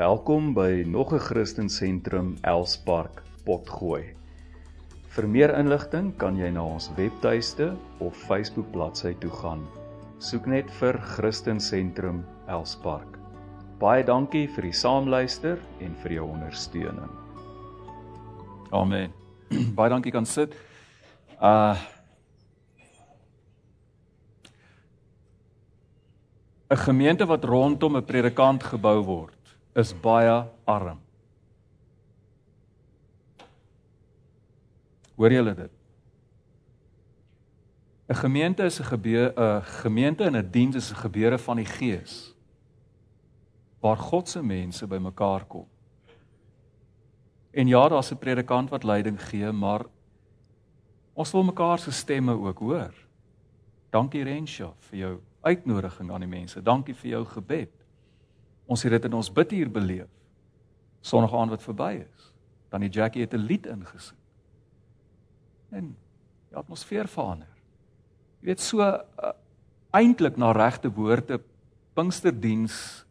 Welkom by nog 'n Christen Sentrum Elspark Potgooi. Vir meer inligting kan jy na ons webtuiste of Facebook bladsy toe gaan. Soek net vir Christen Sentrum Elspark. Baie dankie vir die saamluister en vir jou ondersteuning. Amen. Baie dankie kan sit. Uh gemeente wat rondom 'n predikant gebou word is baie arm. Hoor julle dit? 'n Gemeente is 'n gebeur 'n gemeente en 'n diens is 'n gebeure van die Gees waar God se mense bymekaar kom. En ja, daar's 'n predikant wat leiding gee, maar ons wil mekaar se stemme ook hoor. Dankie Rensha vir jou uitnodiging aan die mense. Dankie vir jou gebed. Ons het dit in ons bidtuur beleef. Sondag aand wat verby is. Dan die Jackie het 'n lied ingesit. En die atmosfeer verander. Jy weet so uh, eintlik na regte woorde Pinksterdiens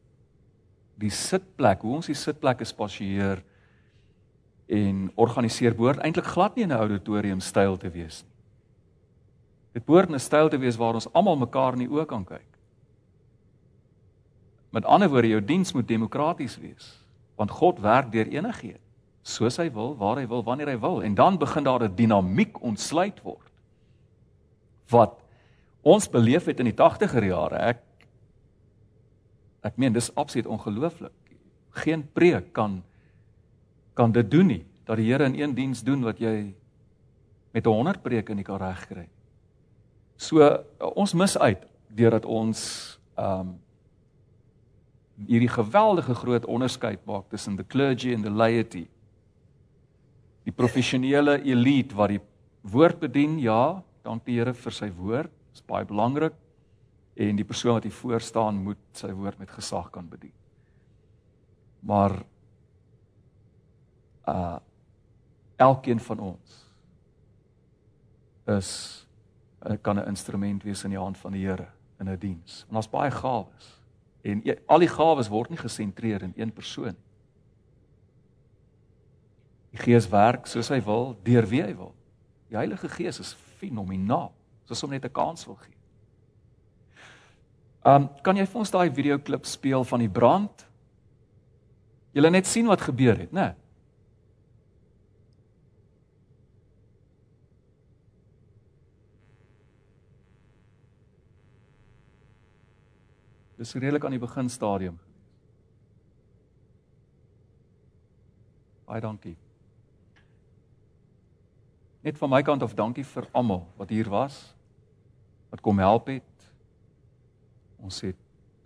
die sitplek, hoe ons die sitplekke spasieer en organiseer behoort eintlik glad nie in 'n auditorium styl te wees nie. Dit behoort 'n styl te wees waar ons almal mekaar in die oë kan kyk. Met ander woorde, jou diens moet demokraties wees, want God werk deur enigiemand, soos hy wil, waar hy wil, wanneer hy wil, en dan begin daar 'n dinamiek ontsluit word. Wat ons beleef het in die 80er jare, ek ek meen dis absoluut ongelooflik. Geen preek kan kan dit doen nie dat die Here in een diens doen wat jy met 100 preke nie kan regkry nie. So ons mis uit deurdat ons um hierdie geweldige groot onderskeid maak tussen the clergy and the laity. Die professionele elite wat die woord bedien, ja, dank die Here vir sy woord, is baie belangrik en die persoon wat hier voor staan moet sy woord met gesag kan bedien. Maar uh elkeen van ons is kan 'n instrument wees in die hand van die Here in 'n diens. En daar's baie gawes. En e, al die gawes word nie gesentreer in een persoon nie. Die Gees werk soos hy wil, deur wie hy wil. Die Heilige Gees is fenomenaal. Soos om net 'n kans wil gee. Um, kan jy vir ons daai videoklip speel van die brand? Jy net sien wat gebeur het, né? Nee? Dis redelik aan die begin stadium. Baie dankie. Net van my kant af dankie vir almal wat hier was. Wat kom help het. Ons het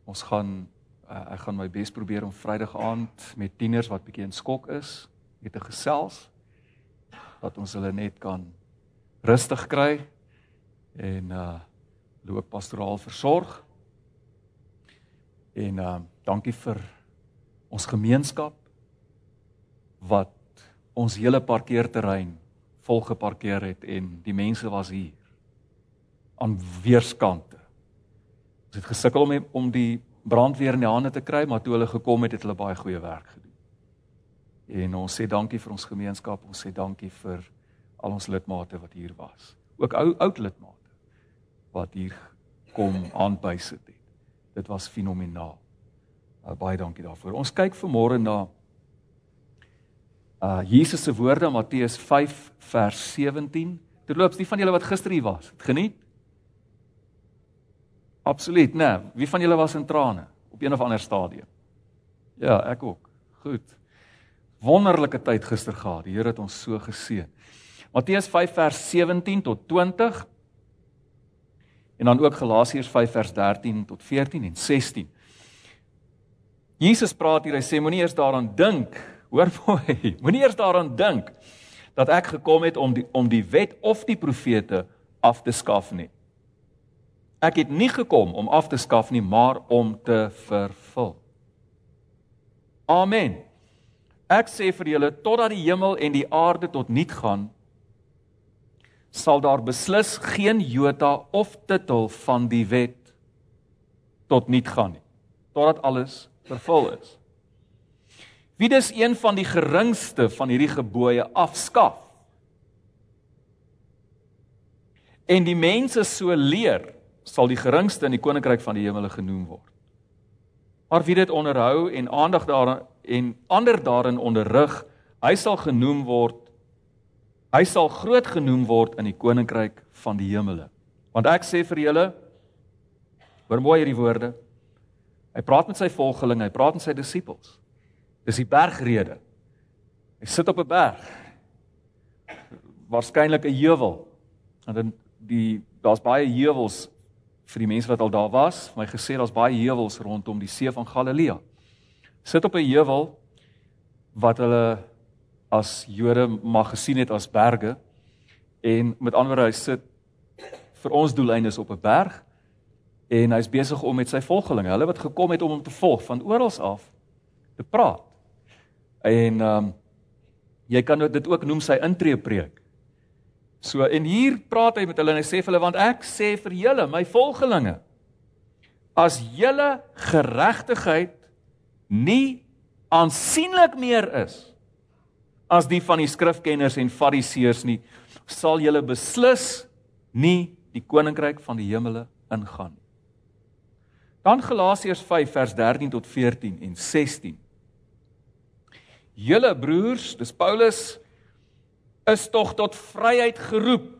ons gaan uh, ek gaan my bes probeer om Vrydag aand met tieners wat bietjie in skok is, met 'n gesels dat ons hulle net kan rustig kry en uh loop pastoraal versorg. En uh dankie vir ons gemeenskap wat ons hele parkeerterrein vol geparkeer het en die mense was hier aan weerskante. Ons het gesukkel om om die brandweer in die hande te kry, maar toe hulle gekom het, het hulle baie goeie werk gedoen. En ons sê dankie vir ons gemeenskap, ons sê dankie vir al ons lidmate wat hier was. Ook ou oud lidmate wat hier kom aanbysit het. Dit was fenomenaal. Uh, baie dankie daarvoor. Ons kyk vanmôre na uh Jesus se woorde in Matteus 5 vers 17. Terloops, wie van julle wat gister hier was, het geniet? Absoluut, né? Nee. Wie van julle was in trane op een of ander stadium? Ja, ek ook. Goed. Wonderlike tyd gister gehad. Die Here het ons so geseën. Matteus 5 vers 17 tot 20 En dan ook Galasiërs 5 vers 13 tot 14 en 16. Jesus praat hier, hy sê moenie eers daaraan dink, hoor mooi, moenie eers daaraan dink dat ek gekom het om die om die wet of die profete af te skaf nie. Ek het nie gekom om af te skaf nie, maar om te vervul. Amen. Ek sê vir julle totdat die hemel en die aarde tot nul gaan, sal daar beslis geen jota of titel van die wet tot niet gaan nie totdat alles vervul is. wie dis een van die geringste van hierdie gebooie afskaf en die mense so leer, sal die geringste in die koninkryk van die hemele genoem word. Maar wie dit onderhou en aandag daaraan en ander daarin onderrig, hy sal genoem word hy sal groot genoem word in die koninkryk van die hemele. Want ek sê vir julle hoor mooi hierdie woorde. Hy praat met sy volgelinge, hy praat met sy disippels. Dis die bergrede. Hy sit op 'n berg. Waarskynlik 'n heuwel. En dan die daar's baie heuwels vir die mense wat al daar was. My gesê daar's baie heuwels rondom die see van Galilea. Sit op 'n heuwel wat hulle as Jode mag gesien het as berge en met ander woorde hy sit vir ons doeleindes op 'n berg en hy's besig om met sy volgelinge, hulle wat gekom het om hom te volg van oral af te praat. En ehm um, jy kan dit ook noem sy intree preek. So en hier praat hy met hulle en hy sê vir hulle want ek sê vir julle my volgelinge as julle geregtigheid nie aansienlik meer is as die van die skrifkenners en fariseërs nie sal julle beslis nie die koninkryk van die hemele ingaan nie. Dan Galasiërs 5 vers 13 tot 14 en 16. Julle broers, dis Paulus is tog tot vryheid geroep.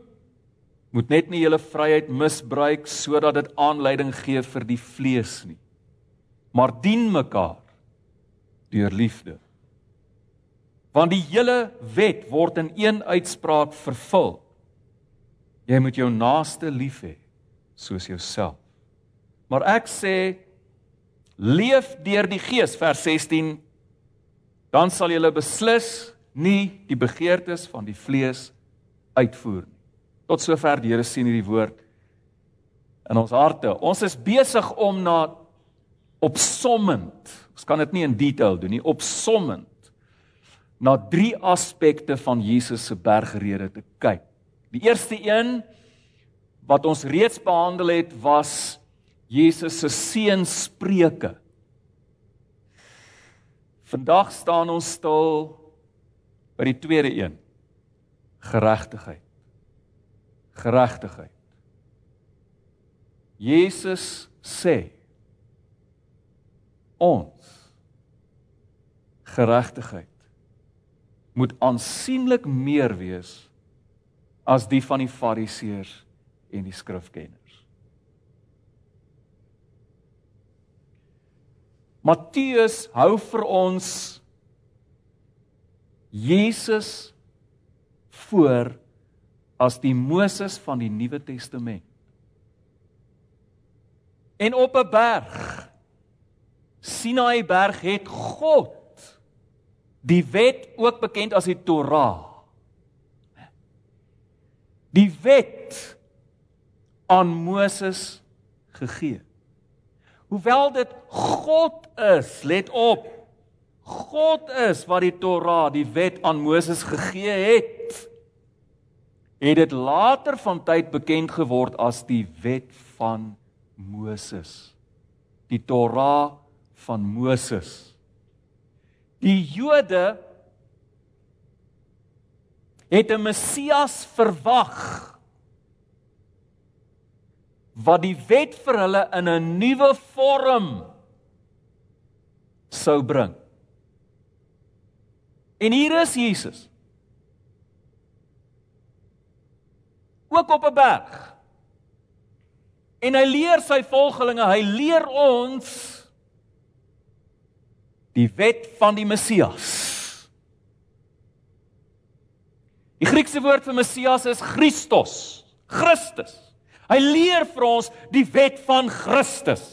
Moet net nie julle vryheid misbruik sodat dit aanleiding gee vir die vlees nie. Maar dien mekaar deur liefde. Want die hele wet word in een uitspraak vervul. Jy moet jou naaste lief hê soos jouself. Maar ek sê leef deur die Gees vers 16 dan sal jy beslis nie die begeertes van die vlees uitvoer nie. Tot sover die Here sien hierdie woord in ons harte. Ons is besig om na opsommend. Ons kan dit nie in detail doen nie, opsommend na drie aspekte van Jesus se bergrede te kyk. Die eerste een wat ons reeds behandel het was Jesus se seënspreuke. Vandag staan ons stil by die tweede een. Geregtigheid. Geregtigheid. Jesus sê ons geregtigheid moet aansienlik meer wees as die van die fariseërs en die skrifkenners. Matteus hou vir ons Jesus voor as die Moses van die Nuwe Testament. En op 'n berg Sinaï berg het God die wet ook bekend as die Torah. Die wet aan Moses gegee. Hoewel dit God is, let op, God is wat die Torah, die wet aan Moses gegee het. Het dit later van tyd bekend geword as die wet van Moses. Die Torah van Moses. Die Jode het 'n Messias verwag wat die wet vir hulle in 'n nuwe vorm sou bring. En hier is Jesus. Ook op 'n berg. En hy leer sy volgelinge, hy leer ons die wet van die Messias. Die Griekse woord vir Messias is Christos, Christus. Hy leer vir ons die wet van Christus.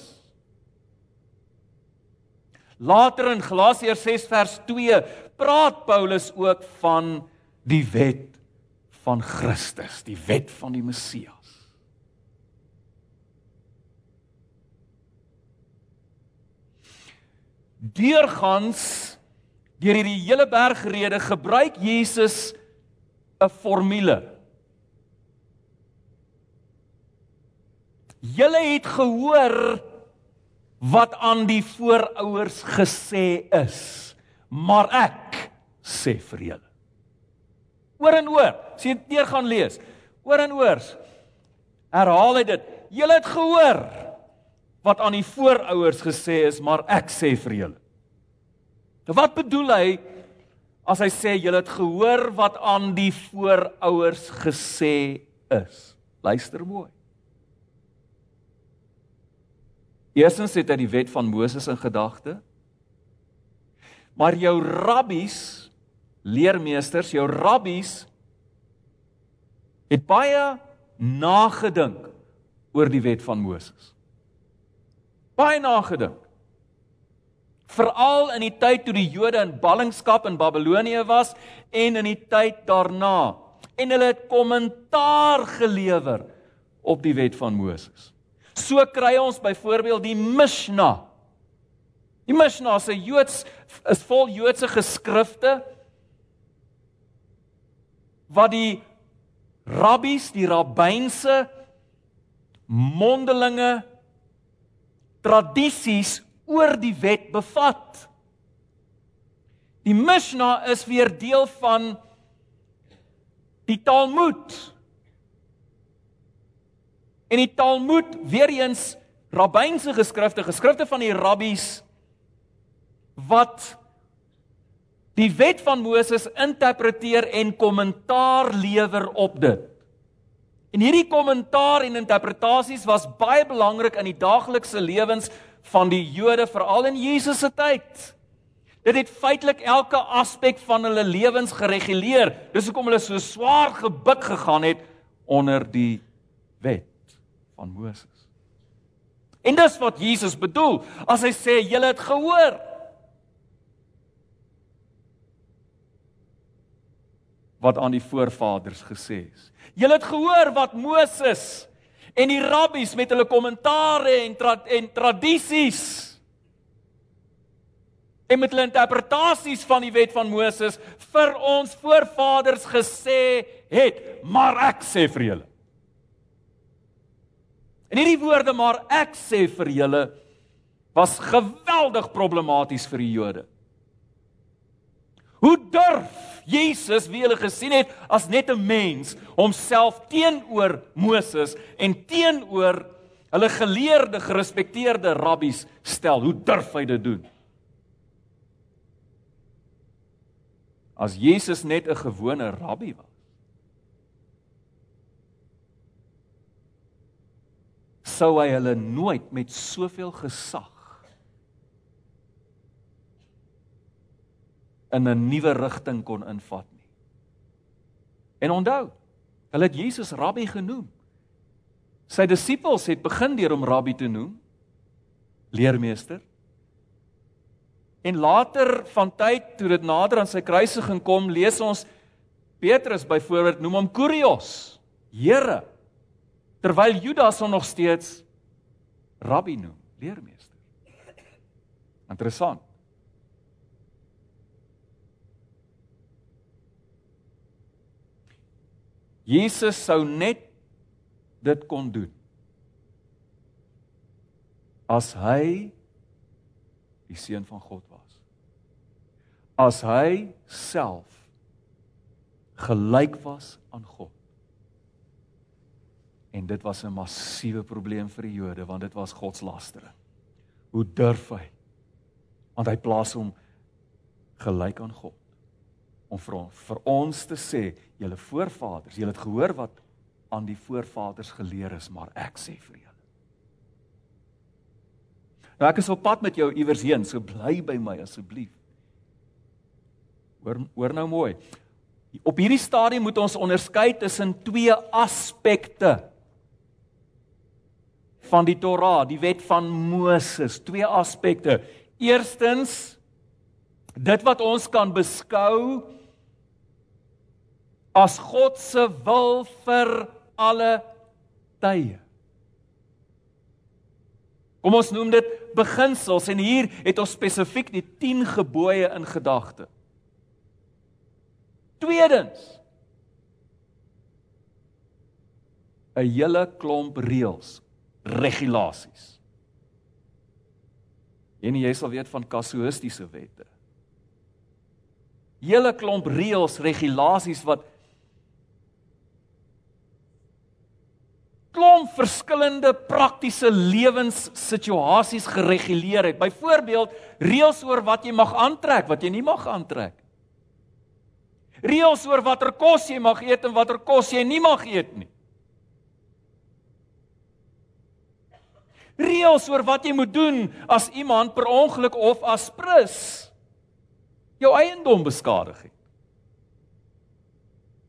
Later in Galasiërs 6 vers 2 praat Paulus ook van die wet van Christus, die wet van die Messias. Deurgangs deur hierdie hele bergrede gebruik Jesus 'n formule. Julle het gehoor wat aan die voorouers gesê is. maar ek sê vir julle. Oor en oor, as jy dit neer gaan lees, oor en oor herhaal hy dit. Julle het gehoor wat aan die voorouers gesê is, maar ek sê vir julle. Wat bedoel hy as hy sê julle het gehoor wat aan die voorouers gesê is? Luister mooi. Eerstens het hy die wet van Moses in gedagte. Maar jou rabbies, leermeesters, jou rabbies het baie nagedink oor die wet van Moses. Baie nagedink. Veral in die tyd toe die Jode in ballingskap in Babelonie was en in die tyd daarna. En hulle het kommentaar gelewer op die wet van Moses. So kry ons byvoorbeeld die Mishnah. Die Mishnah is 'n Joods is vol Joodse geskrifte wat die rabbies, die rabbynse mondelinge tradisies oor die wet bevat. Die Mishnah is weer deel van die Talmud. En die Talmud, weer eens rabbynse geskrifte, geskrifte van die rabbies wat die wet van Moses interpreteer en kommentaar lewer op dit. En hierdie kommentaar en interpretasies was baie belangrik in die daaglikse lewens van die Jode veral in Jesus se tyd. Dit het feitelik elke aspek van hulle lewens gereguleer. Dis hoekom hulle so swaar gebuk gegaan het onder die wet van Moses. En dis wat Jesus bedoel as hy sê julle het gehoor. Wat aan die voorvaders gesê is. Julle het gehoor wat Moses en die rabbies met hulle kommentare en tra en tradisies en met hulle interpretasies van die wet van Moses vir ons voorvaders gesê het, maar ek sê vir julle En hierdie woorde maar ek sê vir julle was geweldig problematies vir die Jode. Hoe durf Jesus, wie hulle gesien het as net 'n mens, homself teenoor Moses en teenoor hulle geleerde, gerespekteerde rabbies stel? Hoe durf hy dit doen? As Jesus net 'n gewone rabbi was. sou hy hulle nooit met soveel gesag in 'n nuwe rigting kon invat nie. En onthou, hulle het Jesus rabbi genoem. Sy disippels het begin deur hom rabbi te noem, leermeester. En later van tyd toe dit nader aan sy kruisiging kom, lees ons Petrus byvoorbeeld noem hom Kurios, Here terwyl Judas hom nog steeds rabbi noem, leermeester. Interessant. Jesus sou net dit kon doen as hy die seun van God was. As hy self gelyk was aan God. En dit was 'n massiewe probleem vir die Jode want dit was godslastering. Hoe durf hy? Want hy plaas hom gelyk aan God. Om vir ons, vir ons te sê, julle voorvaders, julle het gehoor wat aan die voorvaders geleer is, maar ek sê vir julle. Nou ek is op pad met jou iewers heen, so bly by my asseblief. Hoor hoor nou mooi. Op hierdie stadium moet ons onderskei tussen twee aspekte van die Torah, die wet van Moses, twee aspekte. Eerstens dit wat ons kan beskou as God se wil vir alle tye. Kom ons noem dit beginsels en hier het ons spesifiek die 10 gebooie in gedagte. Tweedens 'n hele klomp reëls regulasies. En jy sal weet van kasuïstiese wette. hele klomp reëls, regulasies wat klomp verskillende praktiese lewenssituasies gereguleer het. Byvoorbeeld reëls oor wat jy mag aantrek, wat jy nie mag aantrek. Reëls oor watter kos jy mag eet en watter kos jy nie mag eet nie. Reëls oor wat jy moet doen as iemand per ongeluk of as prins jou eiendom beskadig het.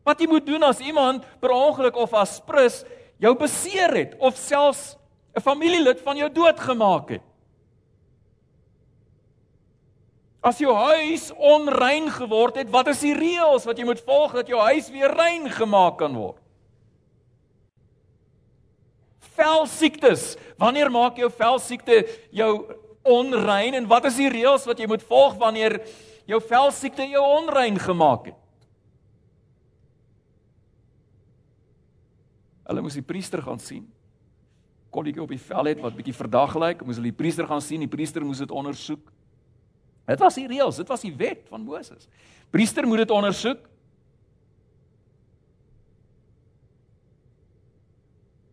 Wat jy moet doen as iemand per ongeluk of as prins jou beseer het of selfs 'n familielid van jou doodgemaak het. As jou huis onrein geword het, wat is die reëls wat jy moet volg dat jou huis weer rein gemaak kan word? Velsiektes. Wanneer maak jou velsiekte jou onrein en wat is die reëls wat jy moet volg wanneer jou velsiekte jou onrein gemaak het? Hulle moes die priester gaan sien. Kolletjie op die vel het wat bietjie verdag lyk, moes hulle die priester gaan sien. Die priester moes dit ondersoek. Dit was die reëls, dit was die wet van Moses. Priester moet dit ondersoek.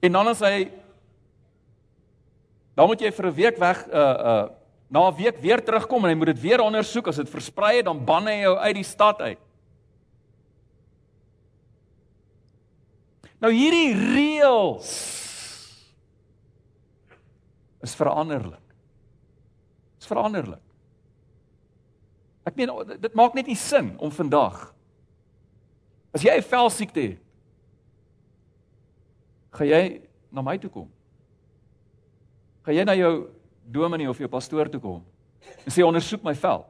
En dan as hy dan moet jy vir 'n week weg uh uh na 'n week weer terugkom en hy moet dit weer ondersoek as dit versprei het dan ban hy jou uit die stad uit. Nou hierdie reëls is veranderlik. Is veranderlik. Ek meen dit maak net nie sin om vandag as jy 'n velsiekte het, gaan jy na my toe kom. Gaan jy na jou dominee of jou pastoor toe kom en sê ondersoek my vel.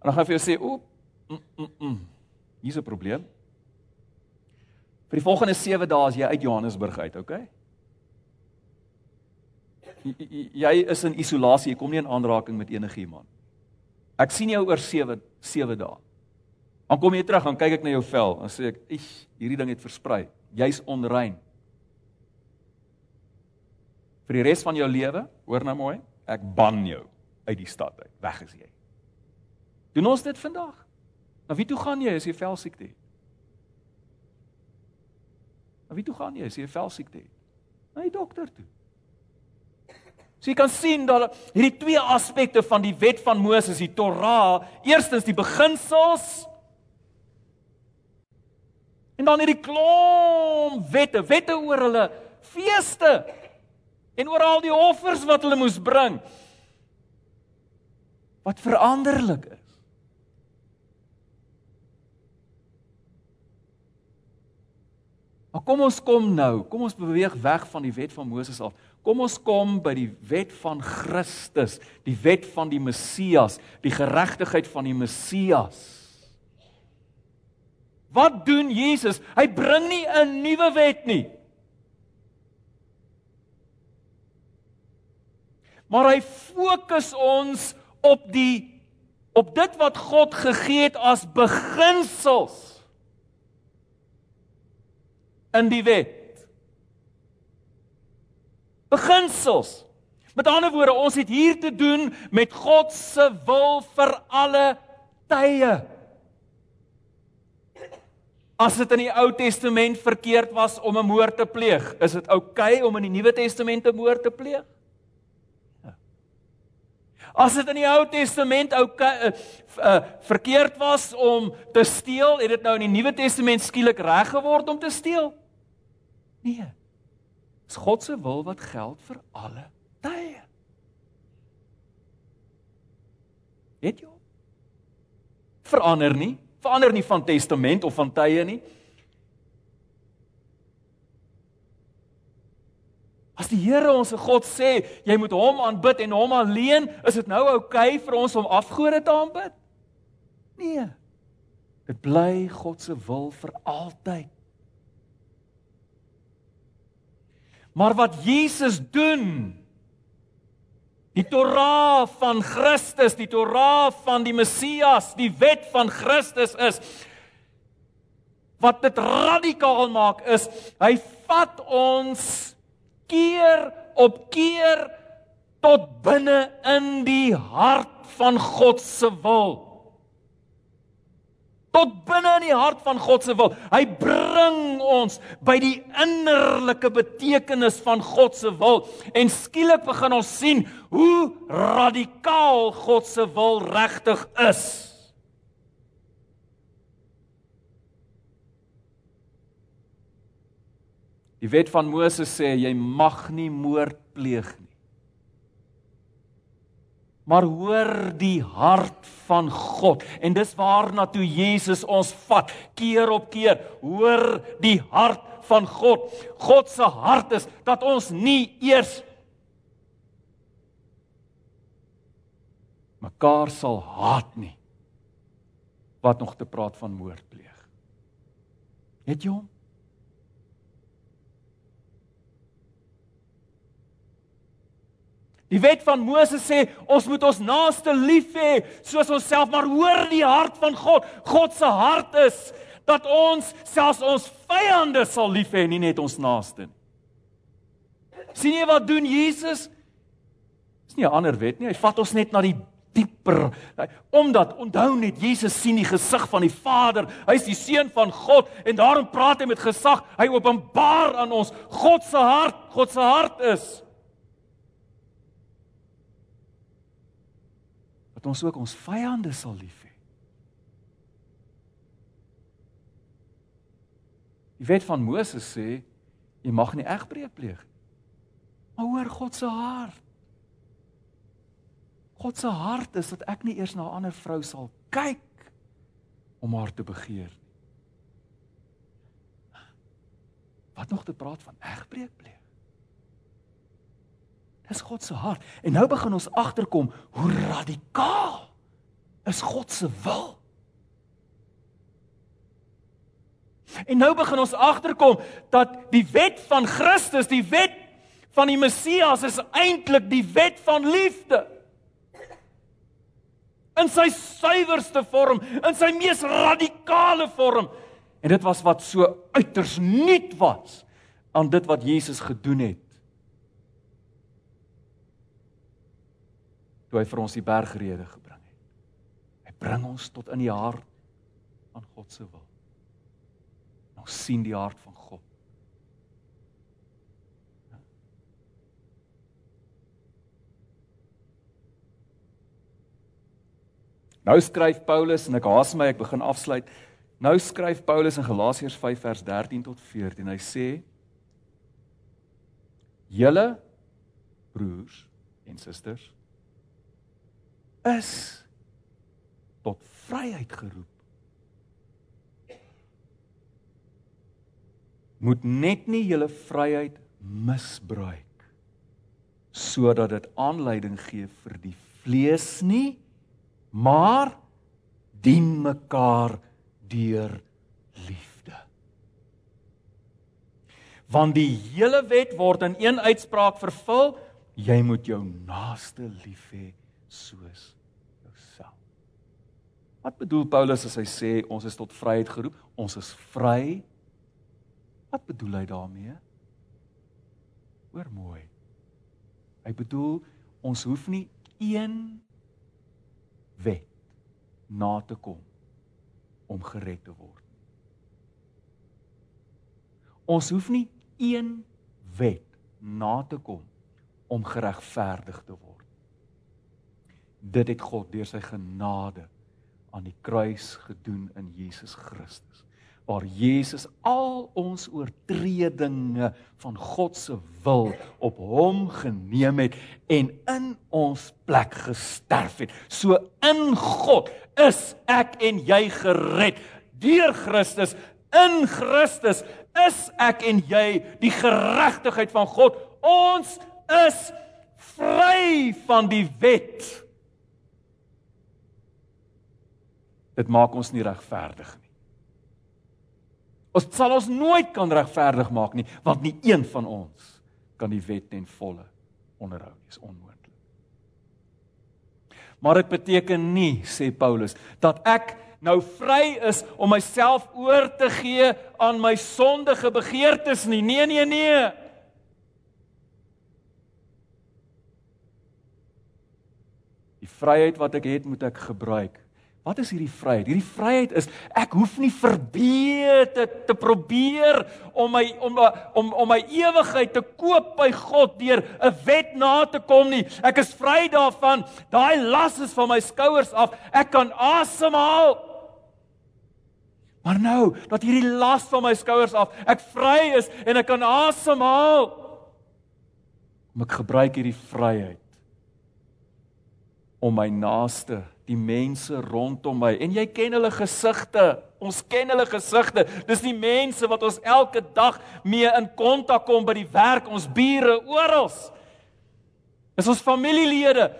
En dan gaan hy vir jou sê, "O, mm, mm, mm, hier's 'n probleem." Vir die volgende 7 dae is jy uit Johannesburg uit, okay? Jy is in isolasie, jy kom nie in aanraking met enige iemand. Ek sien jou oor 7 7 dae. Dan kom jy terug, dan kyk ek na jou vel en sê ek, "Ag, hierdie ding het versprei. Jy's onrein." Vir die res van jou lewe, hoor nou mooi, ek ban jou uit die stad uit. Weg is jy. Doen ons dit vandag? Na wie toe gaan jy as jy vel siekte het? Na wie toe gaan jy as jy 'n velsiekte het? Na die dokter toe. So jy kan sien dat hierdie twee aspekte van die wet van Moses, die Torah, eerstens die beginsels en dan hierdie klomp wette, wette oor hulle feeste en oor al die offers wat hulle moes bring. Wat veranderlik is. Maar kom ons kom nou, kom ons beweeg weg van die wet van Moses af. Kom ons kom by die wet van Christus, die wet van die Messias, die geregtigheid van die Messias. Wat doen Jesus? Hy bring nie 'n nuwe wet nie. Maar hy fokus ons op die op dit wat God gegee het as beginsels in die wet. Beginsels. Met ander woorde, ons het hier te doen met God se wil vir alle tye. As dit in die Ou Testament verkeerd was om 'n moord te pleeg, is dit oukei okay om in die Nuwe Testament 'n moord te pleeg? As dit in die Ou Testament ou uh, uh, verkeerd was om te steel, het dit nou in die Nuwe Testament skielik reg geword om te steel? Nee. Dis God se wil wat geld vir alle tye. Het jy verander nie, verander nie van testament of van tye nie. As die Here ons se God sê, jy moet hom aanbid en hom alleen, is dit nou oukei okay vir ons om afgode te aanbid? Nee. Dit bly God se wil vir altyd. Maar wat Jesus doen, die Torah van Christus, die Torah van die Messias, die wet van Christus is wat dit radikaal maak is, hy vat ons keer op keer tot binne in die hart van God se wil. Tot binne in die hart van God se wil. Hy bring ons by die innerlike betekenis van God se wil en skielik begin ons sien hoe radikaal God se wil regtig is. Die wet van Moses sê jy mag nie moord pleeg nie. Maar hoor die hart van God en dis waarna toe Jesus ons vat keer op keer. Hoor die hart van God. God se hart is dat ons nie eers mekaar sal haat nie. Wat nog te praat van moord pleeg. Het jy hom? Die wet van Moses sê ons moet ons naaste lief hê soos onsself, maar hoor die hart van God. God se hart is dat ons selfs ons vyande sal lief hê, nie net ons naaste nie. sien jy wat doen Jesus? Dis nie 'n ander wet nie. Hy vat ons net na die dieper. Omdat onthou net Jesus sien die gesig van die Vader. Hy's die seun van God en daarom praat hy met gesag. Hy openbaar aan ons God se hart. God se hart is dat ons ook ons vyande sal lief hê. Die wet van Moses sê jy mag nie egbreek pleeg nie. Maar hoor God se hart. God se hart is dat ek nie eers na 'n ander vrou sal kyk om haar te begeer nie. Wat nog te praat van egbreek pleeg? Dis God se hart. En nou begin ons agterkom hoe radikaal is God se wil. En nou begin ons agterkom dat die wet van Christus, die wet van die Messias is eintlik die wet van liefde. In sy suiwerste vorm, in sy mees radikale vorm. En dit was wat so uiters nuut was aan dit wat Jesus gedoen het toe hy vir ons die bergrede gebring het. Hy bring ons tot in die hart van God se wil. Ons sien die hart van God. Nou skryf Paulus en ek haas my ek begin afsluit. Nou skryf Paulus in Galasiërs 5 vers 13 tot 14. Hy sê: Julle broers en susters is tot vryheid geroep. Moet net nie julle vryheid misbruik sodat dit aanleiding gee vir die vlees nie, maar dien mekaar deur liefde. Want die hele wet word in een uitspraak vervul: jy moet jou naaste lief hê soos Wat bedoel Paulus as hy sê ons is tot vryheid geroep? Ons is vry. Wat bedoel hy daarmee? Hoor mooi. Hy bedoel ons hoef nie een wet na te kom om gered te word. Ons hoef nie een wet na te kom om geregverdig te word. Dit het God deur sy genade aan die kruis gedoen in Jesus Christus waar Jesus al ons oortredinge van God se wil op hom geneem het en in ons plek gesterf het. So in God is ek en jy gered deur Christus. In Christus is ek en jy die geregtigheid van God. Ons is vry van die wet dit maak ons nie regverdig nie. Ons sal ons nooit kan regverdig maak nie, want nie een van ons kan die wet ten volle onderhou nie, is onmoontlik. Maar dit beteken nie, sê Paulus, dat ek nou vry is om myself oor te gee aan my sondige begeertes nie. Nee, nee, nee. Die vryheid wat ek het, moet ek gebruik Wat is hierdie vryheid? Hierdie vryheid is ek hoef nie verbeete te probeer om my om om om my ewigheid te koop by God deur 'n wet na te kom nie. Ek is vry daarvan. Daai las is van my skouers af. Ek kan asemhaal. Maar nou dat hierdie las van my skouers af, ek vry is en ek kan asemhaal. Om ek gebruik hierdie vryheid om my naaste die mense rondom my en jy ken hulle gesigte. Ons ken hulle gesigte. Dis die mense wat ons elke dag mee in kontak kom by die werk, ons bure oral. Dis ons familielede.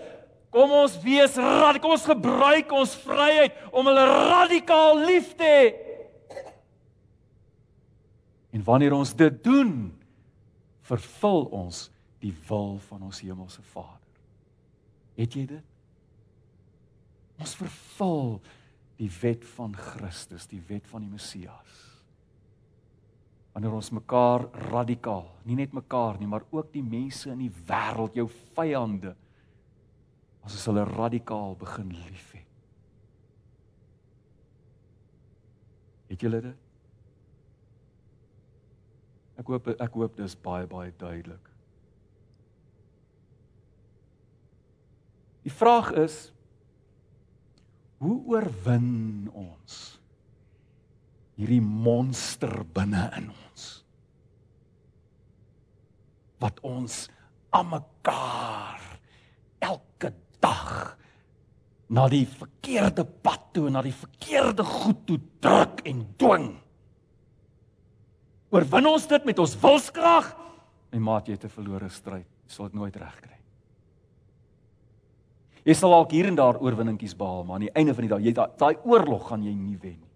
Kom ons wees radikaal, kom ons gebruik ons vryheid om hulle radikaal lief te hê. En wanneer ons dit doen, vervul ons die wil van ons hemelse Vader. Het jy dit? Ons vervul die wet van Christus, die wet van die Messias. Wanneer ons mekaar radikaal, nie net mekaar nie, maar ook die mense in die wêreld, jou vyande, as ons hulle radikaal begin liefhê. Het julle dit? Ek hoop ek hoop dis baie baie duidelik. Die vraag is Hoe oorwin ons hierdie monster binne in ons? Wat ons aan mekaar elke dag na die verkeerde pad toe, na die verkeerde goed toe druk en dwing. Oorwin ons dit met ons wilskrag? My maat, jy het 'n verlore stryd. Jy sal dit nooit regkry. Jy sal dalk hier en daar oorwinningkies behaal, maar aan die einde van die dag, jy daai oorlog gaan jy nie wen nie.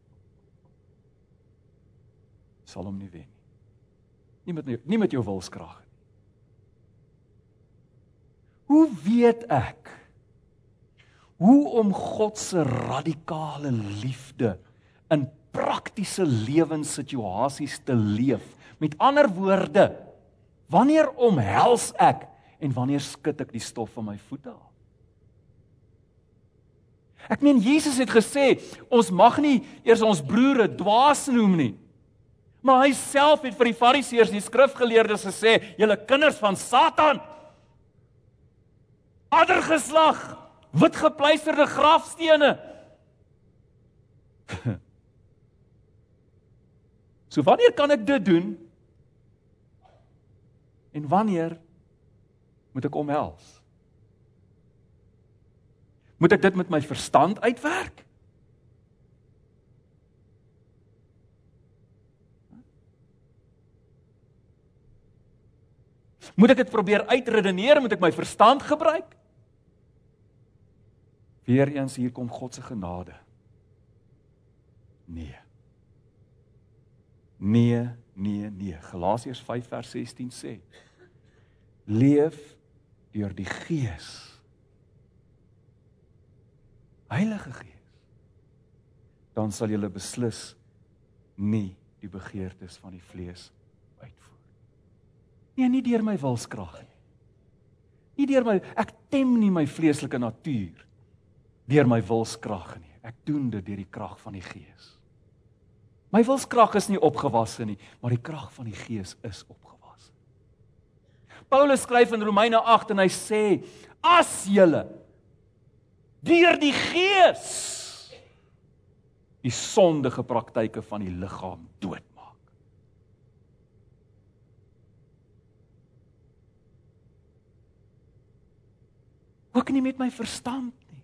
Sal hom nie wen nie. Nie met nie met jou wilskrag nie. Hoe weet ek hoe om God se radikale liefde in praktiese lewenssituasies te leef? Met ander woorde, wanneer omhels ek en wanneer skud ek die stof van my voete af? Ek meen Jesus het gesê ons mag nie eers ons broere dwaas noem nie. Maar hy self het vir die Fariseërs, die skrifgeleerdes gesê, julle kinders van Satan. Addergeslag, witgepleisterde grafstene. so wanneer kan ek dit doen? En wanneer moet ek omhels? Moet ek dit met my verstand uitwerk? Moet ek dit probeer uitredeneer, moet ek my verstand gebruik? Weereens hier kom God se genade. Nee. Nee, nee, nee. Galasiërs 5 vers 16 sê: Leef deur die Gees Heilige Gees, dan sal jy beslis nie die begeertes van die vlees uitvoer. Nee, nie deur my wilskrag nie. Nie deur my ek tem nie my vleeslike natuur deur my wilskrag nie. Ek doen dit deur die krag van die Gees. My wilskrag is nie opgewasse nie, maar die krag van die Gees is opgewasse. Paulus skryf in Romeine 8 en hy sê: "As julle deur die gees die sondige praktyke van die liggaam doodmaak. Ook nie met my verstand nie.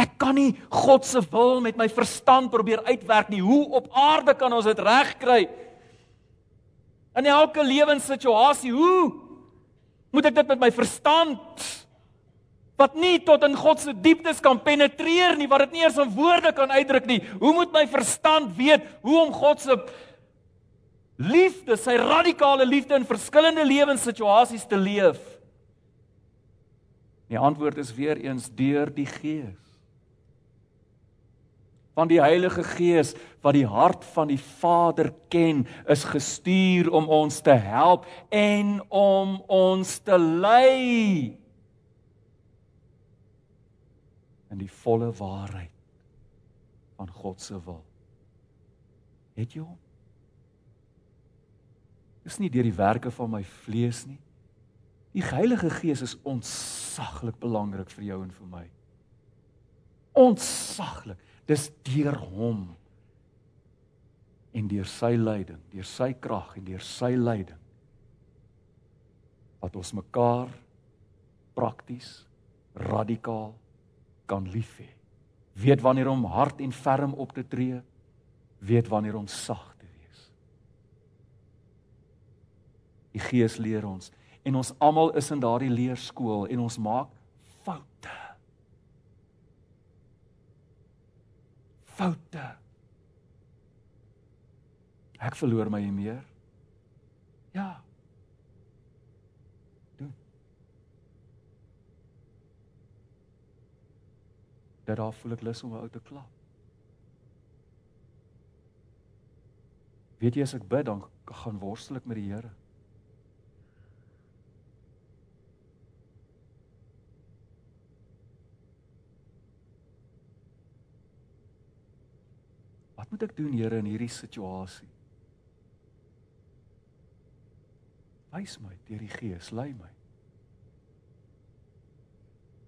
Ek kan nie God se wil met my verstand probeer uitwerk nie. Hoe op aarde kan ons dit regkry? In elke lewenssituasie, hoe Moet ek dit met my verstand wat nie tot in God se dieptes kan penetreer nie, wat dit nie eers in woorde kan uitdruk nie. Hoe moet my verstand weet hoe om God se liefde, sy radikale liefde in verskillende lewenssituasies te leef? Die antwoord is weer eens deur die Gees van die Heilige Gees wat die hart van die Vader ken, is gestuur om ons te help en om ons te lei in die volle waarheid van God se wil. Het jy hom? Dis nie deur die werke van my vlees nie. Die Heilige Gees is ontsaglik belangrik vir jou en vir my. Ontsaglik. Dis deur hom en deur sy leiding, deur sy krag en deur sy leiding wat ons mekaar prakties radikaal kan lief hê. Weet wanneer om hard en ferm op te tree, weet wanneer om sag te wees. Die Gees leer ons en ons almal is in daardie leerskool en ons maak foute. Foute. Ek verloor my meer. Ja. Doen. Dat daar voel ek lus om my ou te klap. Weet jy as ek bid dan gaan worstel ek met die Here. Wat moet ek doen Here in hierdie situasie? Wys my deur die Gees, lei my.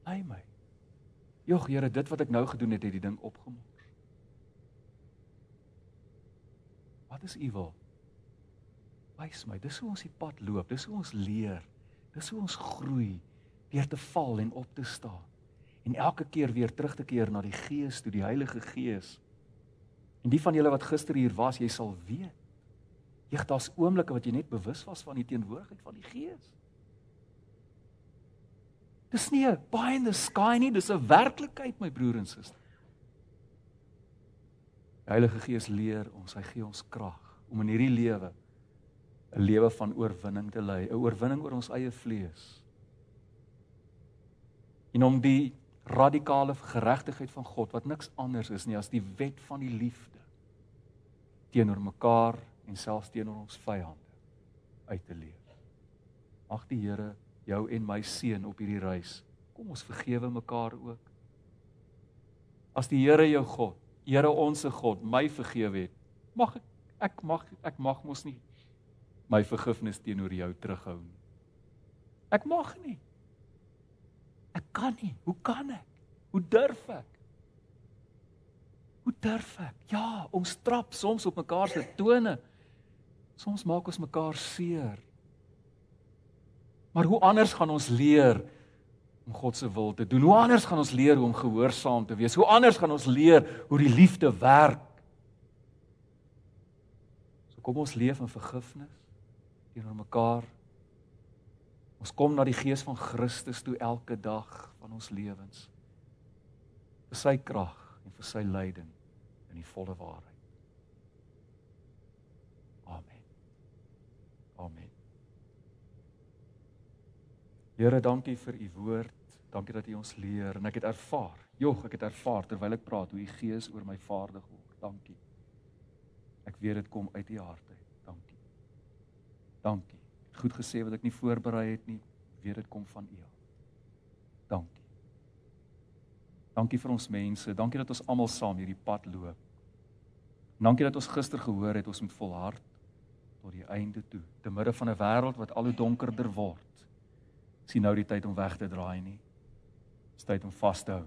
Lei my. Jogg Here, dit wat ek nou gedoen het, het die ding opgemaak. Wat is u wil? Wys my. Dis hoe ons die pad loop. Dis hoe ons leer. Dis hoe ons groei deur te val en op te staan. En elke keer weer terug te keer na die Gees, toe die Heilige Gees. En die van julle wat gister hier was, jy sal weet. Jy het daar's oomblikke wat jy net bewus was van die teenwoordigheid van die Gees. Dis nie 'n pie in the sky nie, dis 'n werklikheid, my broer en suster. Die Heilige Gees leer ons, hy gee ons krag om in hierdie lewe 'n lewe van oorwinning te lei, 'n oorwinning oor ons eie vlees. En om die radikale geregtigheid van God wat niks anders is nie as die wet van die liefde teenoor mekaar en selfs teenoor ons vyande uit te leef. Mag die Here jou en my seën op hierdie reis. Kom ons vergewe mekaar ook. As die Here jou God, Here onsse God, my vergewe het, mag ek ek mag ek mag mos nie my vergifnis teenoor jou terughou nie. Ek mag nie. Ek kan nie. Hoe kan ek? Hoe durf ek? Hoe durf ek? Ja, ons trap soms op mekaar se tone. Soms maak ons mekaar seer. Maar hoe anders gaan ons leer om God se wil te doen? Hoe anders gaan ons leer hoe om gehoorsaam te wees? Hoe anders gaan ons leer hoe die liefde werk? So kom ons leef in vergifnis teenoor mekaar. Ons kom na die gees van Christus toe elke dag van ons lewens. vir sy krag en vir sy leiding in die volle waarheid. Amen. Amen. Here, dankie vir u woord. Dankie dat u ons leer en ek het ervaar. Jog, ek het ervaar terwyl ek praat hoe u gees oor my vaardig word. Dankie. Ek weet dit kom uit u hart uit. Dankie. Dankie. Goed gesê wat ek nie voorberei het nie. Weet dit kom van u. Dankie. Dankie vir ons mense. Dankie dat ons almal saam hierdie pad loop. Dankie dat ons gister gehoor het ons moet volhard tot die einde toe, te midde van 'n wêreld wat al hoe donkerder word. Sien nou die tyd om weg te draai nie. Dis tyd om vas te hou.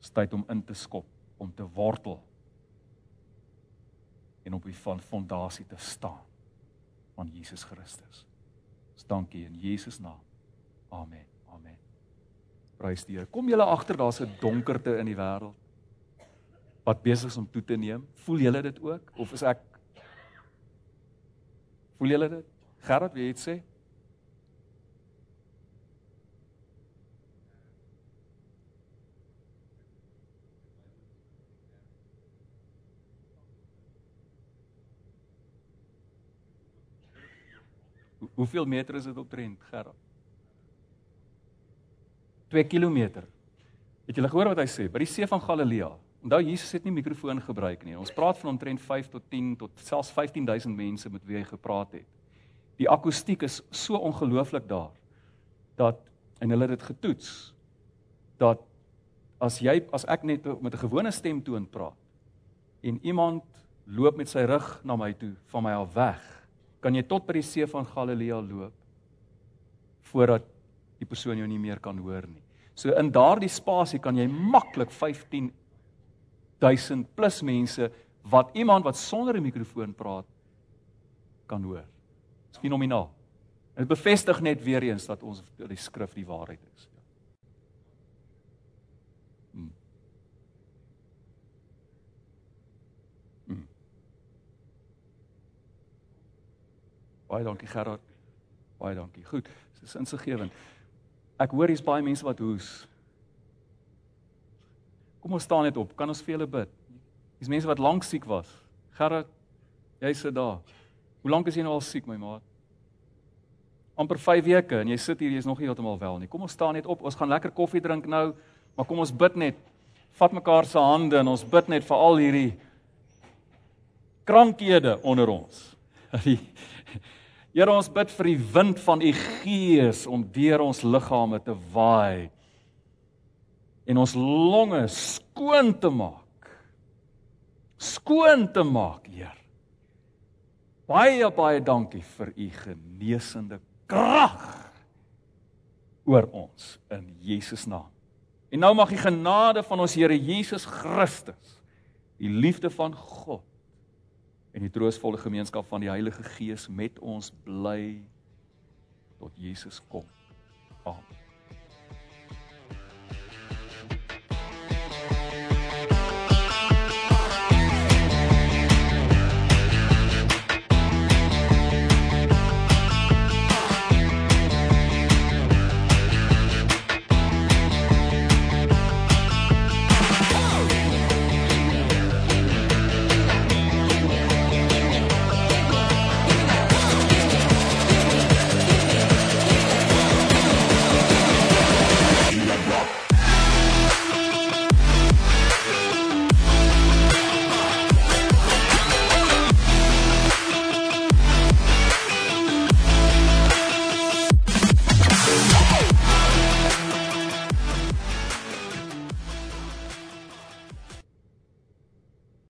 Dis tyd om in te skop, om te wortel en op die van fondasie te staan van Jesus Christus. Ons dankie in Jesus naam. Amen. Prys die Here. Kom julle agter daar's 'n donkerte in die wêreld wat besig is om toe te neem. Voel julle dit ook of is ek Voel julle dit? Gerard, wie het sê? Hoeveel meter is dit op trend, Gerard? 2 km. Het julle gehoor wat hy sê? By die see van Galilea. Onthou Jesus het nie mikrofoon gebruik nie. Ons praat van omtrent 5 tot 10 tot selfs 15000 mense met wie hy gepraat het. Die akoestiek is so ongelooflik daar dat en hulle het dit getoets dat as jy as ek net met 'n gewone stemtoon praat en iemand loop met sy rug na my toe van my af weg, kan jy tot by die see van Galilea loop voordat die persoon jou nie meer kan hoor nie. So in daardie spasie kan jy maklik 15000 plus mense wat iemand wat sonder 'n mikrofoon praat kan hoor. Dit is fenomenaal. Dit bevestig net weer eens dat ons die skrif die waarheid is. Baie dankie Gerard. Baie dankie. Goed, dit is insiggewend. Ek hoor hier's baie mense wat hoes. Kom ons staan net op. Kan ons vir julle bid? Dis mense wat lank siek was. Gerard, jy sit daar. Hoe lank is jy nou al siek, my maat? amper 5 weke en jy sit hier, jy's nog nie heeltemal wel nie. Kom ons staan net op. Ons gaan lekker koffie drink nou, maar kom ons bid net. Vat mekaar se hande en ons bid net vir al hierdie krankhede onder ons. Here, ons bid vir die wind van u gees om deur ons liggame te waai en ons longe skoon te maak. Skoon te maak, Heer. Baie baie dankie vir u genesende krag oor ons in Jesus naam. En nou mag die genade van ons Here Jesus Christus, die liefde van God en die troostvolle gemeenskap van die Heilige Gees met ons bly tot Jesus kom. Amen.